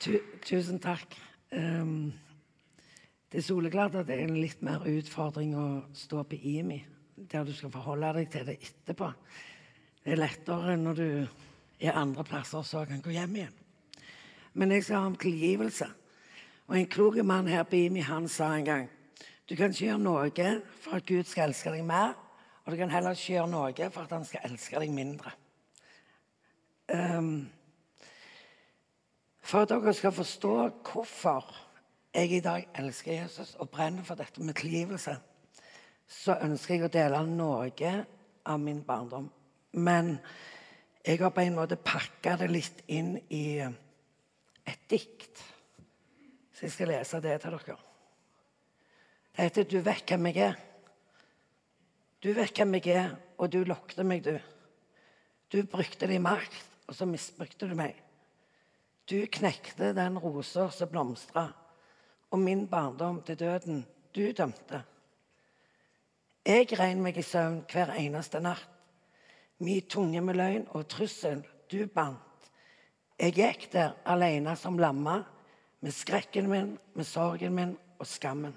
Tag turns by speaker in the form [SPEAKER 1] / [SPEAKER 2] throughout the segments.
[SPEAKER 1] Tu, tusen takk. Um, det er soleklart at det er en litt mer utfordring å stå på IMI, der du skal forholde deg til det etterpå. Det er lettere når du er andre plasser så kan gå hjem igjen. Men jeg skal ha om tilgivelse. Og En klok mann her på IMI han sa en gang du kan ikke gjøre noe for at Gud skal elske deg mer, og du kan heller ikke gjøre noe for at han skal elske deg mindre. Um, for at dere skal forstå hvorfor jeg i dag elsker Jesus og brenner for dette med tilgivelse, så ønsker jeg å dele noe av min barndom. Men jeg har på en måte pakka det litt inn i et dikt. Så jeg skal lese det til dere. Det heter 'Du vet hvem jeg er'. Du vet hvem jeg er, og du lokte meg, du. Du brukte din makt, og så misbrukte du meg. Du knekte den rosa som blomstra, og min barndom til døden du dømte. Jeg rein meg i søvn hver eneste natt. Min tunge med løgn og trussel du bandt. Jeg gikk der alene som lamma, med skrekken min, med sorgen min og skammen.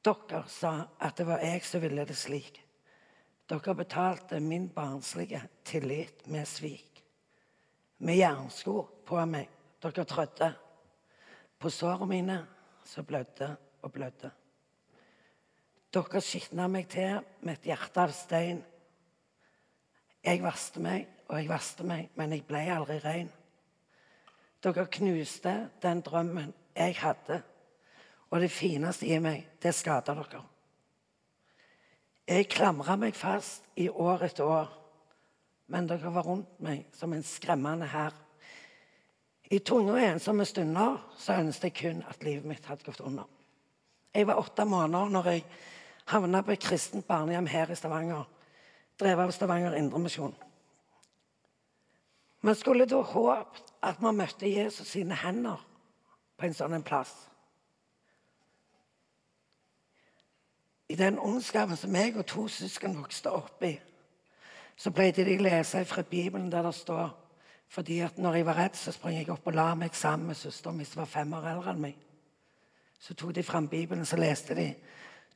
[SPEAKER 1] Dere sa at det var jeg som ville det slik. Dere betalte min barnslige tillit med svik med jernsko på meg. Dere trødde. På sårene mine så blødde og blødde. Dere skitna meg til med et hjerte av stein. Jeg vaste meg og jeg vaste meg, men jeg ble aldri rein. Dere knuste den drømmen jeg hadde, og det fineste i meg, det skada dere. Jeg klamra meg fast i år etter år men dere var rundt meg som en skremmende hær. I tunge og ensomme stunder så ønsket jeg kun at livet mitt hadde gått under. Jeg var åtte måneder når jeg havna på et kristent barnehjem her i Stavanger, drevet av Stavanger Indremisjon. Man skulle da håpet at man møtte Jesus sine hender på en sånn plass. I den ondskapen som jeg og to søsken vokste opp i, så pleide de å lese fra Bibelen der det står fordi at når jeg var redd, så sprang jeg opp og la meg sammen med søsteren min som var fem år eldre enn meg. Så tok de fram Bibelen så leste de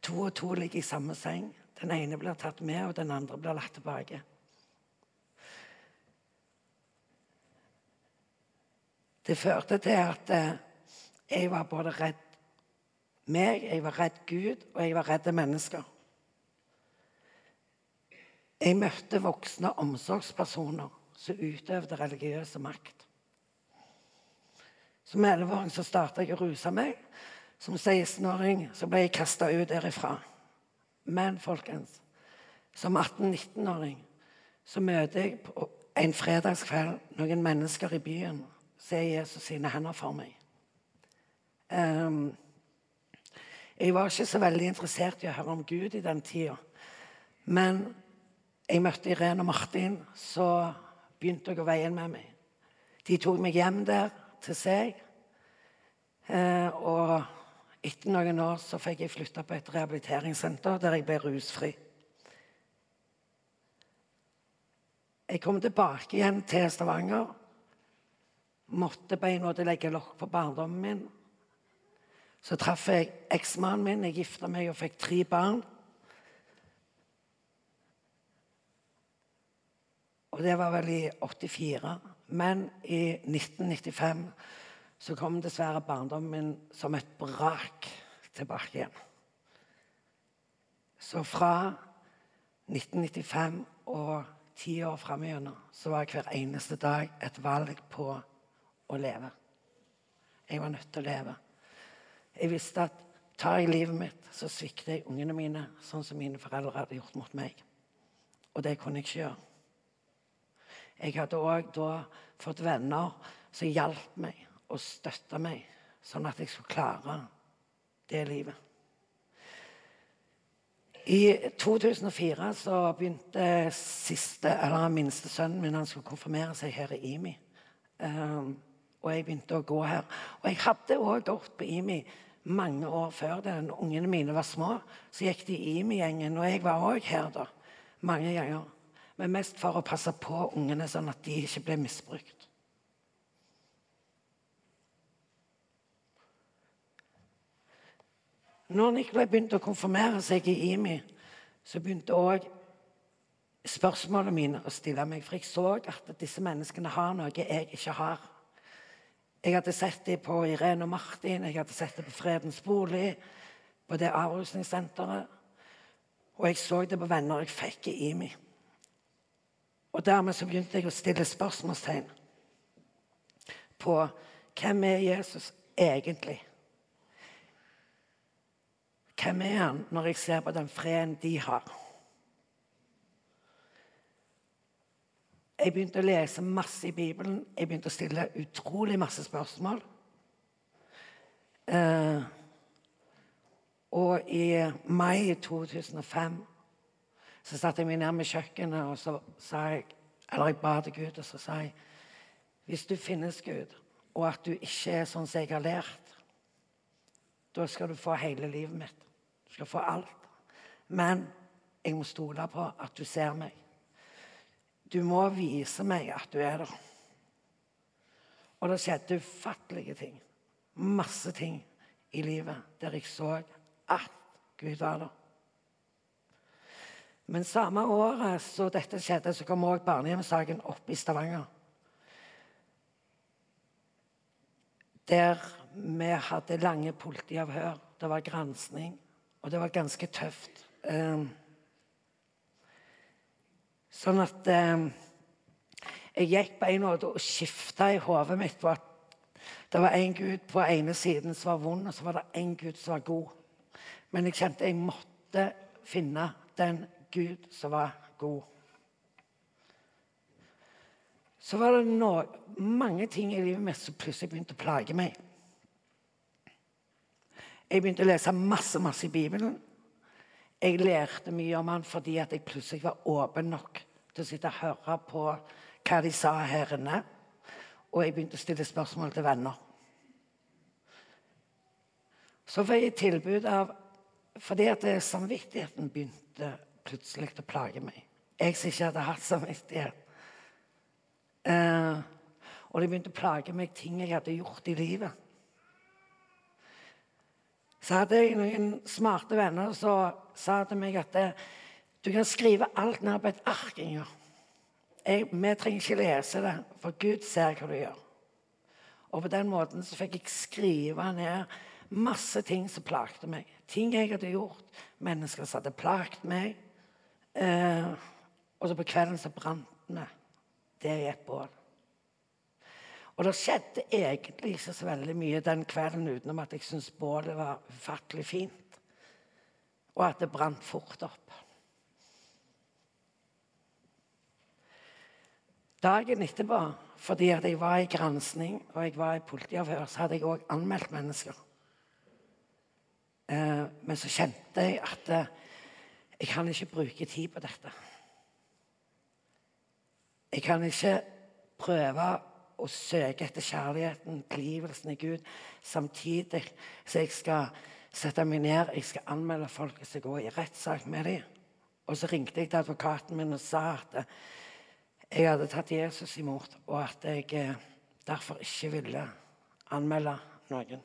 [SPEAKER 1] to og to ligger i samme seng. Den ene blir tatt med, og den andre blir lagt tilbake. Det førte til at eh, jeg var både redd meg, jeg var redd Gud, og jeg var redd mennesker. Jeg møtte voksne omsorgspersoner som utøvde religiøse makt. Som 11-åring starta jeg å ruse meg. Som 16-åring ble jeg kasta ut derifra. Men folkens, som 18-19-åring så møter jeg på en fredagskveld noen mennesker i byen. Ser Jesus sine hender for meg. Um, jeg var ikke så veldig interessert i å høre om Gud i den tida. Men jeg møtte Irene og Martin, så begynte jeg å veie med meg. De tok meg hjem der til seg. Eh, og etter noen år så fikk jeg flytta på et rehabiliteringssenter der jeg ble rusfri. Jeg kom tilbake igjen til Stavanger. Måtte på en måte legge lokk på barndommen min. Så traff jeg eksmannen min. Jeg gifta meg og fikk tre barn. Og det var vel i 84. Men i 1995 så kom dessverre barndommen min som et brak tilbake igjen. Så fra 1995 og ti år framover så var hver eneste dag et valg på å leve. Jeg var nødt til å leve. Jeg visste at tar jeg livet mitt, så svikter jeg ungene mine sånn som mine foreldre hadde gjort mot meg. Og det kunne jeg ikke gjøre. Jeg hadde òg da fått venner som hjalp meg og støtta meg, sånn at jeg skulle klare det livet. I 2004 så begynte siste, eller minste sønnen min han skulle konfirmere seg her i IMI. Um, og jeg begynte å gå her. Og jeg hadde òg gått på IMI mange år før det. Ungene mine var små, så gikk de i IMI-gjengen. Og jeg var òg her da, mange ganger men mest for å passe på ungene, sånn at de ikke ble misbrukt. Når Nikolai begynte å konfirmere seg i IMI, så begynte òg spørsmålene mine å stille meg. For jeg så at disse menneskene har noe jeg ikke har. Jeg hadde sett dem på Irene og Martin, jeg hadde sett dem på Fredens bolig, på det avrusningssenteret. Og jeg så det på venner jeg fikk i IMI. Og dermed så begynte jeg å stille spørsmålstegn på hvem er Jesus egentlig? Hvem er han når jeg ser på den freden de har? Jeg begynte å lese masse i Bibelen. Jeg begynte å stille utrolig masse spørsmål. Eh, og i mai 2005 så satte jeg meg ned med kjøkkenet og så sa jeg, eller jeg ba til Gud og så sa jeg, hvis du finnes, Gud, og at du ikke er sånn som jeg har lært, da skal du få hele livet mitt. Du skal få alt. Men jeg må stole på at du ser meg. Du må vise meg at du er der. Og det skjedde ufattelige ting. Masse ting i livet der jeg så at Gud var der. Men samme året så dette skjedde, så kom òg barnehjemssaken opp i Stavanger. Der vi hadde lange politiavhør. Det var gransking, og det var ganske tøft. Ehm, sånn at ehm, jeg gikk på en måte og skifta i hodet mitt på at det var en Gud på ene siden som var vond, og så var det en Gud som var god. Men jeg kjente jeg måtte finne den Gud som var god. Så var det noe, mange ting i livet mitt som plutselig begynte å plage meg. Jeg begynte å lese masse masse i Bibelen. Jeg lærte mye om han fordi jeg plutselig var åpen nok til å sitte og høre på hva de sa her inne. Og jeg begynte å stille spørsmål til venner. Så fikk jeg tilbud av Fordi at samvittigheten begynte plutselig å plage meg. Jeg som ikke hadde hatt samvittighet. Eh, og det begynte å plage meg ting jeg hadde gjort i livet. Så hadde jeg noen smarte venner som sa til meg at det, du kan skrive alt ned på et ark. Inger. Jeg, vi trenger ikke lese det, for Gud ser hva du gjør. Og på den måten så fikk jeg skrive ned masse ting som plagte meg. Ting jeg hadde gjort, mennesker som hadde plagt meg. Eh, og så på kvelden så brant vi det i et bål. Og det skjedde egentlig ikke så veldig mye den kvelden utenom at jeg syntes bålet var ufattelig fint. Og at det brant fort opp. Dagen etterpå, fordi at jeg var i gransking og jeg var i politiavhør, så hadde jeg òg anmeldt mennesker. Eh, men så kjente jeg at eh, jeg kan ikke bruke tid på dette. Jeg kan ikke prøve å søke etter kjærligheten, tilgivelsen i Gud, samtidig så jeg skal sette meg ned jeg skal anmelde folk hvis skal gå i rettssak med dem. Og så ringte jeg til advokaten min og sa at jeg hadde tatt Jesus imot, og at jeg eh, derfor ikke ville anmelde noen.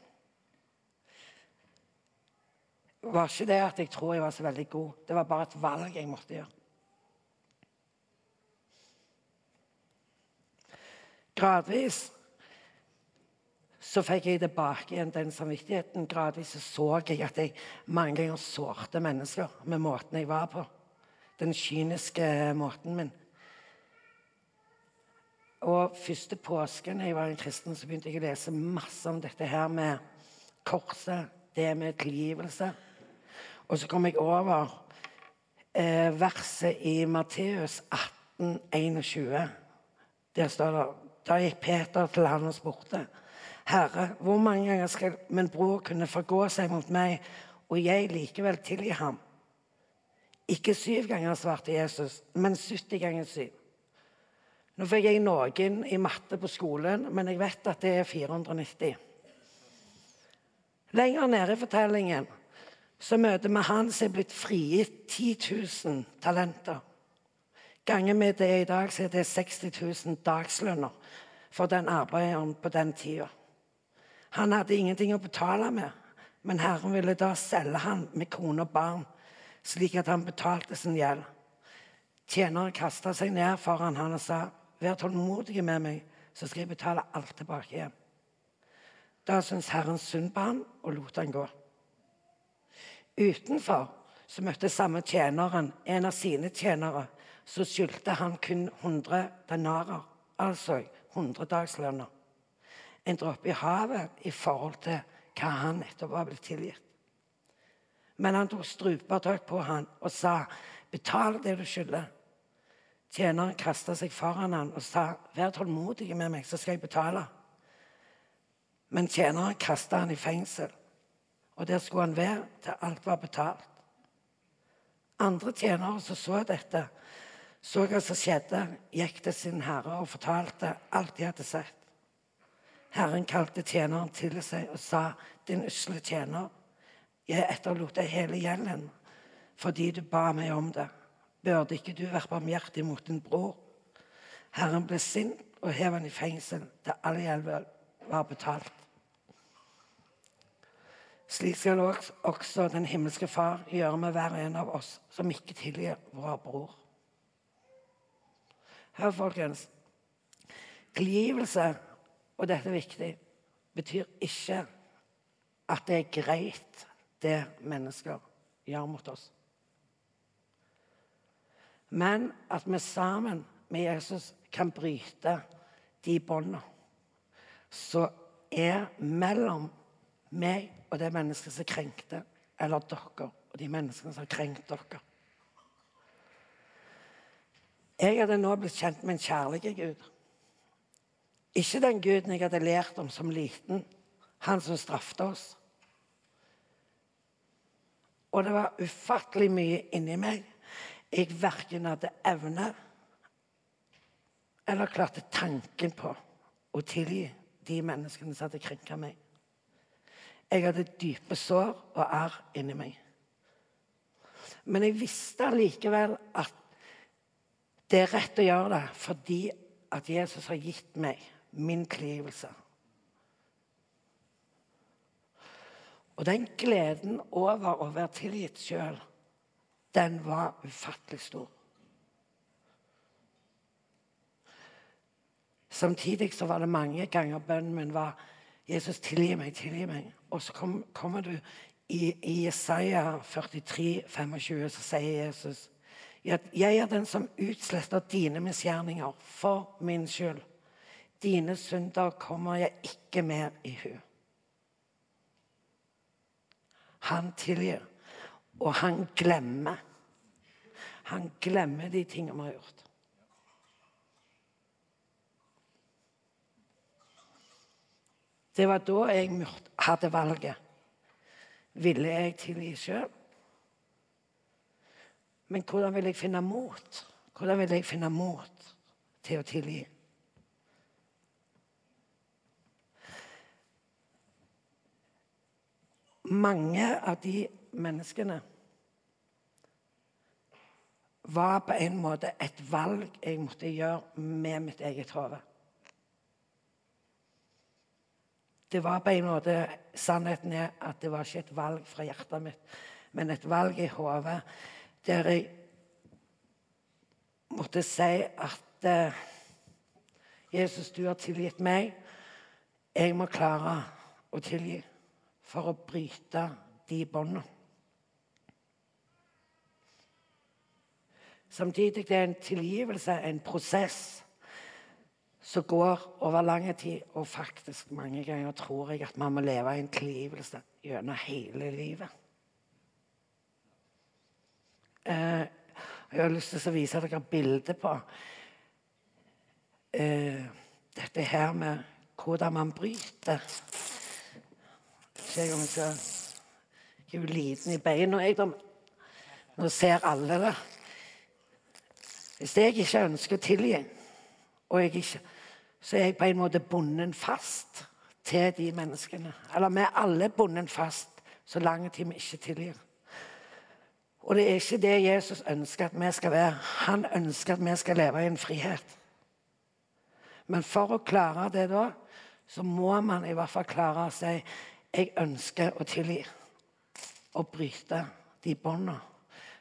[SPEAKER 1] Det var ikke det at jeg tror jeg var så veldig god. Det var bare et valg jeg måtte gjøre. Gradvis så fikk jeg tilbake igjen den samvittigheten. Gradvis så, så jeg at jeg mange ganger sårte mennesker med måten jeg var på. Den kyniske måten min. Og første påsken jeg var en kristen, så begynte jeg å lese masse om dette her med korset, det med tilgivelse. Og så kom jeg over eh, verset i Matteus 18, 21. Der står det Da gikk Peter til han og spurte. Herre, hvor mange ganger skal min bror kunne forgå seg mot meg, og jeg likevel tilgi ham? Ikke syv ganger, svarte Jesus, men 70 ganger syv. Nå fikk jeg noen i matte på skolen, men jeg vet at det er 490. Lenger nede i fortellingen så møter vi han som er blitt frigitt 10 000 talenter. Ganger med det i dag, så er det 60 000 dagslønner for den arbeideren på den tida. Han hadde ingenting å betale med, Men Herren ville da selge han med kone og barn, slik at han betalte sin gjeld. Tjeneren kasta seg ned foran han og sa, 'Vær tålmodig med meg, så skal jeg betale alt tilbake igjen.' Da syntes Herren synd på han og lot han gå. Utenfor så møtte samme tjeneren en av sine tjenere. Så skyldte han kun 100 denarer, altså 100 dagslønner. En dråpe i havet i forhold til hva han nettopp var blitt tilgitt. Men han tok strupetak på han og sa, 'Betal det du skylder.' Tjeneren kasta seg foran han og sa, 'Vær tålmodig med meg, så skal jeg betale.' Men tjeneren kasta han i fengsel, og der skulle han være til alt var betalt. Andre tjenere som så dette, så hva som skjedde, gikk til sin herre og fortalte alt de hadde sett. Herren kalte tjeneren til seg og sa, 'Din usle tjener, jeg etterlot deg hele gjelden fordi du ba meg om det.' Burde ikke du vært barmhjertig mot din bror? Herren ble sint og hev han i fengsel til all gjeld var betalt. Slik skal også den himmelske Far gjøre med hver en av oss som ikke tilgir vår bror. Her, folkens. Tilgivelse, og dette er viktig, betyr ikke at det er greit, det mennesker gjør mot oss. Men at vi sammen med Jesus kan bryte de båndene som er mellom meg og det mennesket som krenkte, eller dere og de menneskene som har krenkt dere. Jeg hadde nå blitt kjent med en kjærlig Gud. Ikke den guden jeg hadde lært om som liten, han som straffet oss. Og det var ufattelig mye inni meg jeg verken hadde evne eller klarte tanken på å tilgi de menneskene som hadde krenka meg. Jeg hadde dype sår og arr inni meg. Men jeg visste allikevel at det er rett å gjøre det fordi at Jesus har gitt meg min tilgivelse. Og den gleden over å være tilgitt sjøl, den var ufattelig stor. Samtidig så var det mange ganger bønnen min var Jesus, tilgi meg, tilgi meg. Og så kom, kommer du i, i Jesaja 43, 25, så sier Jesus at jeg er den som utsletter dine misgjerninger for min skyld. Dine synder kommer jeg ikke mer i hu. Han tilgir, og han glemmer. Han glemmer de tingene vi har gjort. Det var da jeg hadde valget. Ville jeg tilgi sjøl? Men hvordan vil jeg finne mot? Hvordan vil jeg finne mot til å tilgi? Mange av de menneskene var på en måte et valg jeg måtte gjøre med mitt eget hode. Det var på en måte Sannheten er at det var ikke et valg fra hjertet mitt, men et valg i hodet der jeg måtte si at uh, Jesus, du har tilgitt meg. Jeg må klare å tilgi for å bryte de båndene. Samtidig det er en tilgivelse en prosess som går over lang tid. Og faktisk mange ganger tror jeg at man må leve i en tilgivelse gjennom hele livet. Eh, jeg har lyst til å vise dere bilde på eh, dette her med hvordan man bryter. Jeg er jo liten i beina, jeg. Nå ser alle det. Hvis jeg ikke ønsker å tilgi, og jeg ikke så er jeg på en måte bundet fast til de menneskene. Eller vi er alle bundet fast så lang tid vi ikke tilgir. Og det er ikke det Jesus ønsker at vi skal være. Han ønsker at vi skal leve i en frihet. Men for å klare det da, så må man i hvert fall klare å si jeg ønsker å tilgi og bryte de båndene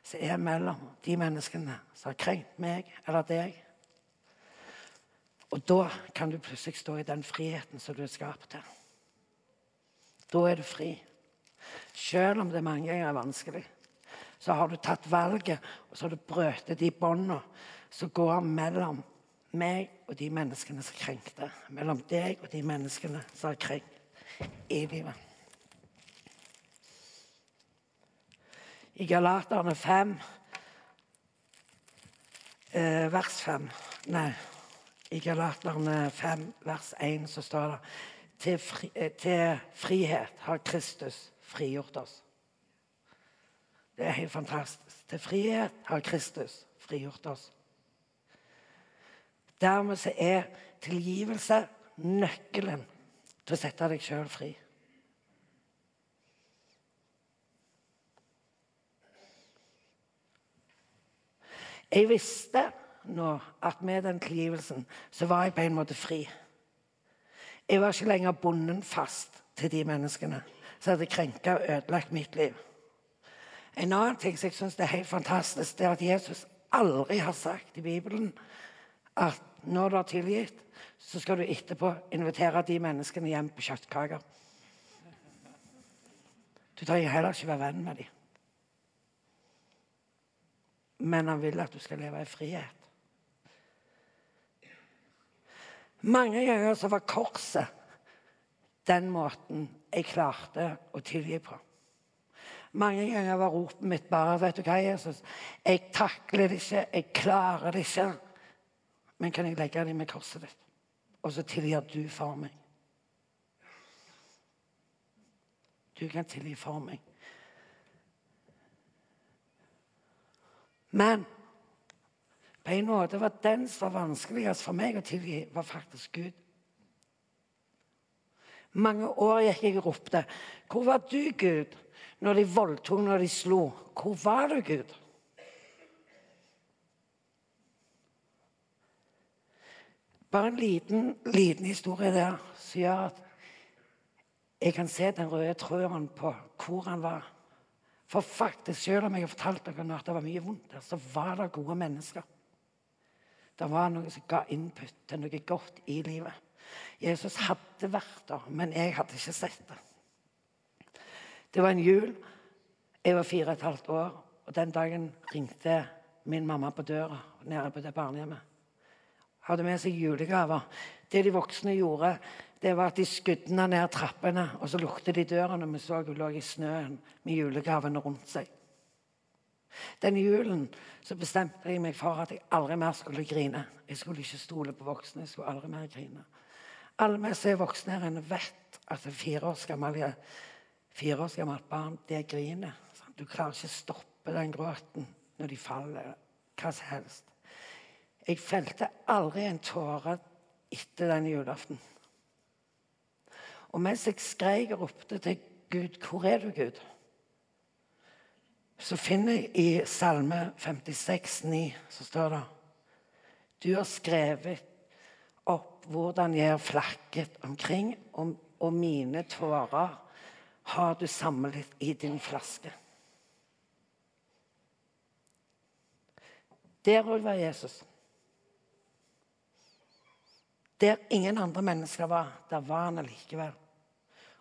[SPEAKER 1] som er mellom de menneskene som har krenkt meg eller deg. Og da kan du plutselig stå i den friheten som du er skapt til. Da er du fri. Selv om det mange ganger er vanskelig, så har du tatt valget, og så har du brøtet de båndene som går mellom meg og de menneskene som krenkte. Mellom deg og de menneskene som har krenkt i livet. I Galaterne 5, eh, vers 5 Nei, i Galaterne 5, vers 1 så står det til, fri, eh, til frihet har Kristus frigjort oss. Det er helt fantastisk. Til frihet har Kristus frigjort oss. Dermed så er tilgivelse nøkkelen til å sette deg sjøl fri. Jeg visste nå at med den tilgivelsen så var jeg på en måte fri. Jeg var ikke lenger bonden fast til de menneskene som hadde krenka og ødelagt mitt liv. En annen ting som jeg syns er helt fantastisk, det er at Jesus aldri har sagt i Bibelen at når du har tilgitt, så skal du etterpå invitere de menneskene hjem på kjøttkaker. Du trenger heller ikke være venn med dem. Men han vil at du skal leve i frihet. Mange ganger så var korset den måten jeg klarte å tilgi på. Mange ganger var ropet mitt bare vet du hva, Jesus, jeg takler det ikke, jeg klarer det ikke. Men kan jeg legge det med korset ditt? Og så tilgir du for meg. Du kan tilgi for meg. Men på en måte var den som var vanskeligst for meg å tilgi, var faktisk Gud. Mange år gikk jeg og ropte 'Hvor var du, Gud?' når de voldtok, når de slo. 'Hvor var du, Gud?' Bare en liten, liten historie der som gjør at jeg kan se den røde tråden på hvor han var. For faktisk, selv om jeg har fortalt dere at det var mye vondt der, så var det gode mennesker. Det var noe som ga input til noe godt i livet. Jesus hadde vært der, men jeg hadde ikke sett det. Det var en jul. Jeg var fire og et halvt år, og den dagen ringte min mamma på døra nede på det barnehjemmet. Hadde med seg julegaver. Det de voksne gjorde, det var at de skudde ned trappene, og så lukte de døra når vi så hun lå i snøen med julegavene rundt seg. Den julen så bestemte jeg meg for at jeg aldri mer skulle grine. Jeg skulle ikke stole på voksne. jeg skulle aldri mer grine. Alle vi som er voksne her inne, vet at fire års gammelt, fire års gammelt barn det griner. Du klarer ikke å stoppe den gråten når de faller. Hva som helst. Jeg felte aldri en tåre etter den julaften. Og mens jeg skreik og ropte til Gud 'Hvor er du, Gud?' Så finner jeg i Salme 56, 9, så står det Du har skrevet opp hvordan jeg har flakket omkring, og, og mine tårer har du samlet i din flaske. Der òg var Jesus. Der ingen andre mennesker var, der var han allikevel.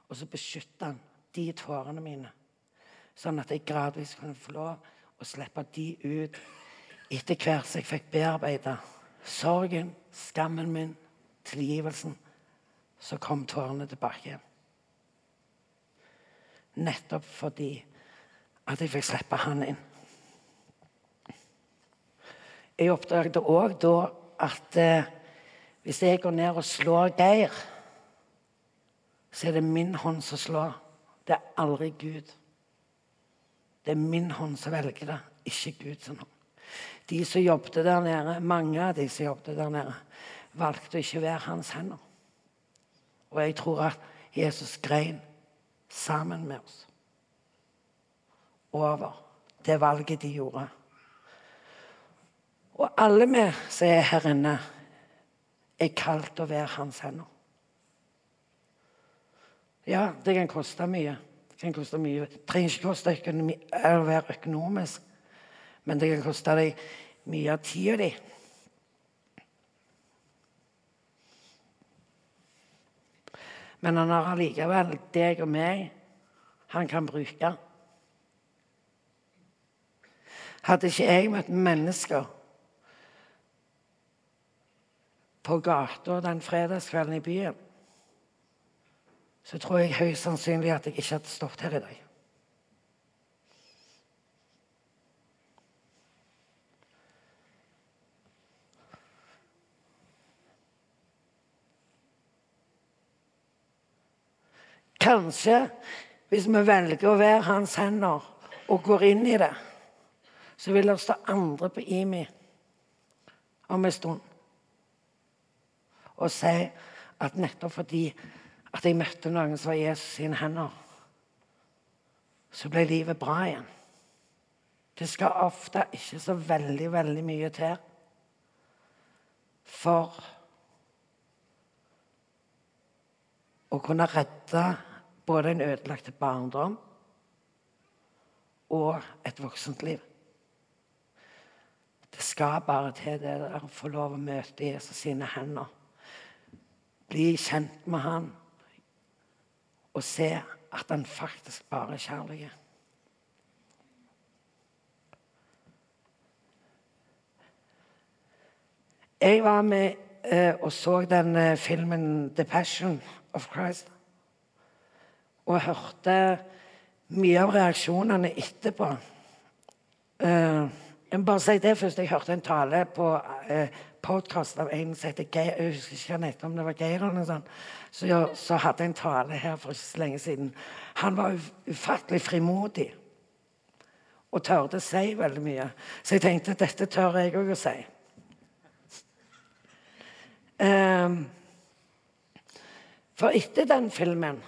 [SPEAKER 1] Og så beskytta han de tårene mine sånn at jeg gradvis kunne få lov å slippe de ut etter hvert som jeg fikk bearbeide sorgen, skammen min, tilgivelsen. Så kom tårene tilbake igjen. Nettopp fordi at jeg fikk slippe han inn. Jeg oppdaget òg da at eh, hvis jeg går ned og slår Geir, så er det min hånd som slår. Det er aldri Gud. Det er min hånd som velger det, ikke Guds hånd. De som jobbet der nede, Mange av de som jobbet der nede, valgte å ikke være hans hender. Og jeg tror at Jesus grein sammen med oss over det valget de gjorde. Og alle vi som er her inne, er kalt å være hans hender. Ja, det kan koste mye. Kan koste mye. Det trenger ikke koste økonomi, å være økonomisk, men det kan koste deg mye av tida di. Men han har allikevel deg og meg han kan bruke. Hadde ikke jeg møtt mennesker på gata den fredagskvelden i byen, så tror jeg høyst sannsynlig at jeg ikke hadde stått her i dag. Kanskje hvis vi velger å være hans hender og går inn i det, så vil det stå andre på IMI om en stund og si at nettopp fordi at jeg møtte noen som var Jesus sine hender, så ble livet bra igjen. Det skal ofte ikke så veldig, veldig mye til for å kunne redde både en ødelagt barndom og et voksent liv. Det skal bare til det der å få lov å møte Jesus sine hender. Bli kjent med han og se at han faktisk bare er kjærlig. Jeg var med eh, og så den eh, filmen 'The Passion of Christ'. Og hørte mye av reaksjonene etterpå. Eh, jeg må bare si det først. Jeg hørte en tale på eh, podkast av en som heter Geir Jeg husker ikke hva om det var Geir eller noe sånt. Så, så hadde en tale her for ikke så lenge siden. Han var ufattelig frimodig og tørde å si veldig mye. Så jeg tenkte dette tør jeg òg å si. Um, for etter den filmen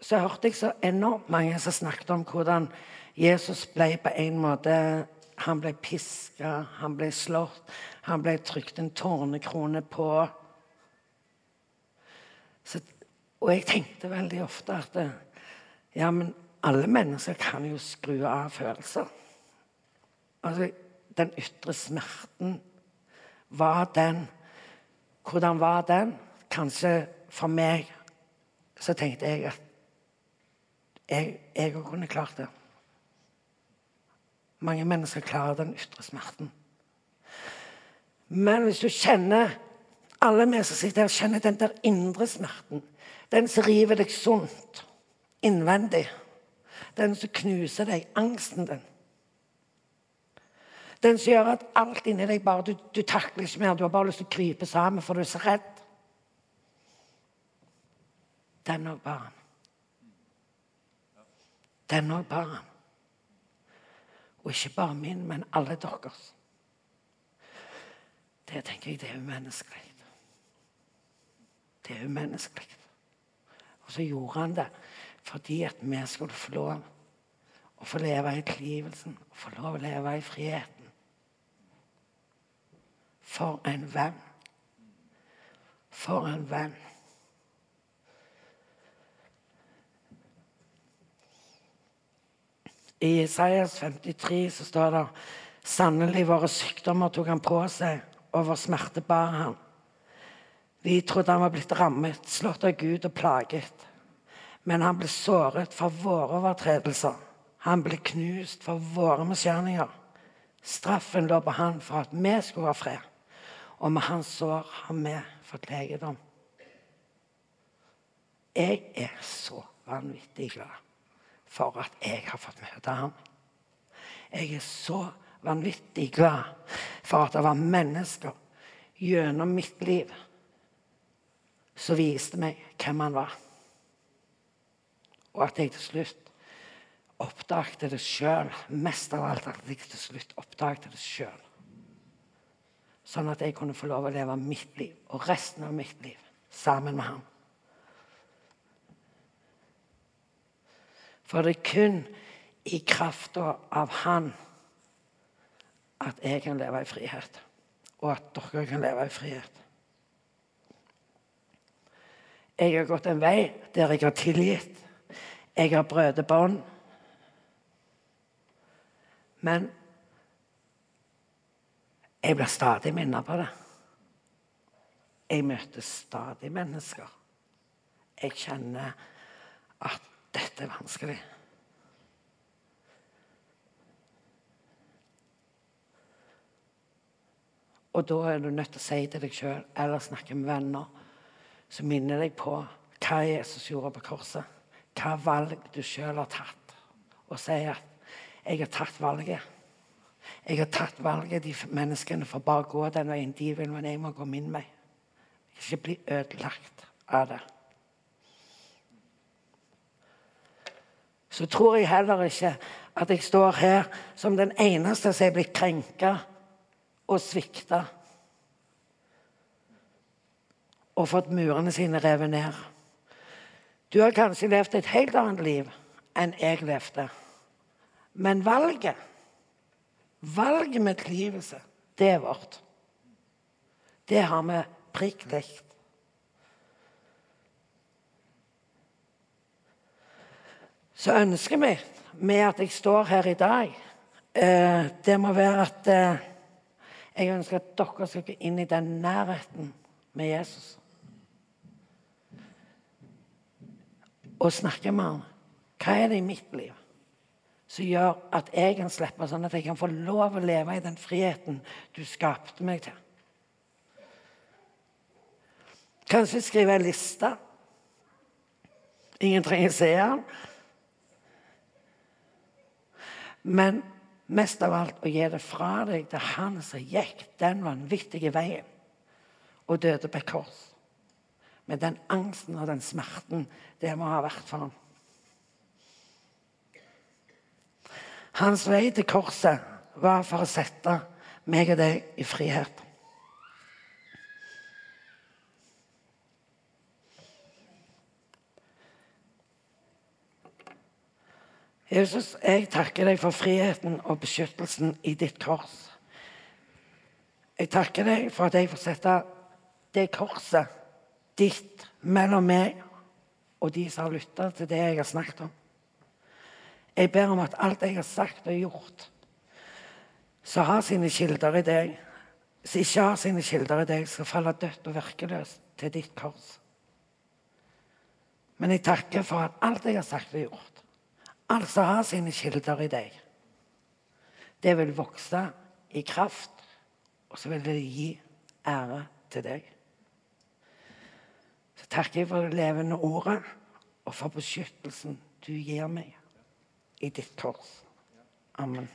[SPEAKER 1] så hørte jeg så enormt mange som snakket om hvordan Jesus ble på en måte Han ble piska, han ble slått, han ble trykt en tårnekrone på. Så, og jeg tenkte veldig ofte at ja, men alle mennesker kan jo skru av følelser. Altså, den ytre smerten var den Hvordan var den? Kanskje for meg så tenkte jeg at jeg òg kunne klart det. Mange mennesker klarer den ytre smerten. Men hvis du kjenner alle vi som sitter her, kjenner den der indre smerten, den som river deg sunt innvendig, den som knuser deg, angsten din Den som gjør at alt inni deg bare Du, du takler ikke mer, du har bare lyst til å krype sammen, for du er så redd. Den òg barn. Den òg barn. Og ikke bare min, men alle deres. Det tenker jeg det er umenneskelig. Det er umenneskelig. Og så gjorde han det fordi at vi skulle få lov å få leve i tilgivelsen, få lov å leve i friheten. For en venn. For en venn. I Isaias 53 så står det sannelig våre sykdommer tok han på seg, og vår smerte bar han. Vi trodde han var blitt rammet, slått av Gud og plaget. Men han ble såret for våre overtredelser. Han ble knust for våre misgjerninger. Straffen lå på han for at vi skulle ha fred. Og med hans sår har vi fått legedom. Jeg er så vanvittig glad for at jeg har fått møte ham. Jeg er så vanvittig glad for at det var mennesker gjennom mitt liv som viste meg hvem han var. Og at jeg til slutt oppdaget det sjøl. Mest av alt at jeg til slutt oppdaget det sjøl. Sånn at jeg kunne få lov å leve mitt liv og resten av mitt liv sammen med ham. For det er kun i krafta av Han at jeg kan leve i frihet, og at dere kan leve i frihet. Jeg har gått en vei der jeg har tilgitt. Jeg har brødet bånd. Men jeg blir stadig minnet på det. Jeg møter stadig mennesker. Jeg kjenner at dette er vanskelig. Og da er du nødt til å si til deg sjøl eller snakke med venner som minner deg på hva Jesus gjorde på korset. Hva valg du sjøl har tatt. Og si at 'jeg har tatt valget'. Jeg har tatt valget. De menneskene får bare gå den veien de vil, men jeg må gå min vei. Ikke bli ødelagt av det. Så tror jeg heller ikke at jeg står her som den eneste som er blitt krenka og svikta. Og fått murene sine revet ned. Du har kanskje levd et helt annet liv enn jeg levde. Men valget Valget med tilgivelse, det er vårt. Det har vi prikk likt. Så ønsker mitt med at jeg står her i dag, eh, det må være at eh, jeg ønsker at dere skal gå inn i den nærheten med Jesus. Og snakke med ham. Hva er det i mitt liv? som gjør at jeg kan slippe, sånn at jeg kan få lov å leve i den friheten du skapte meg til. Kanskje skrive en liste. Ingen trenger se den. Men mest av alt å gi det fra deg til han som gikk den vanvittige veien og døde på et kors. Med den angsten og den smerten det må ha vært for ham. Hans vei til korset var for å sette meg og deg i frihet. Jesus, jeg takker deg for friheten og beskyttelsen i ditt kors. Jeg takker deg for at jeg får sette det korset ditt mellom meg og de som har lytta til det jeg har snakket om. Jeg ber om at alt jeg har sagt og gjort, som har sine kilder i deg, som ikke har sine kilder i deg, skal falle dødt og virkeløst til ditt kors. Men jeg takker for at alt jeg har sagt og gjort, alt som har sine kilder i deg, det vil vokse i kraft, og så vil det gi ære til deg. Så takker jeg for det levende ordet og for beskyttelsen du gir meg i ditt kors. Amen.